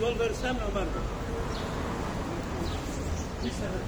yol versem Ömer Bey. Bir sene.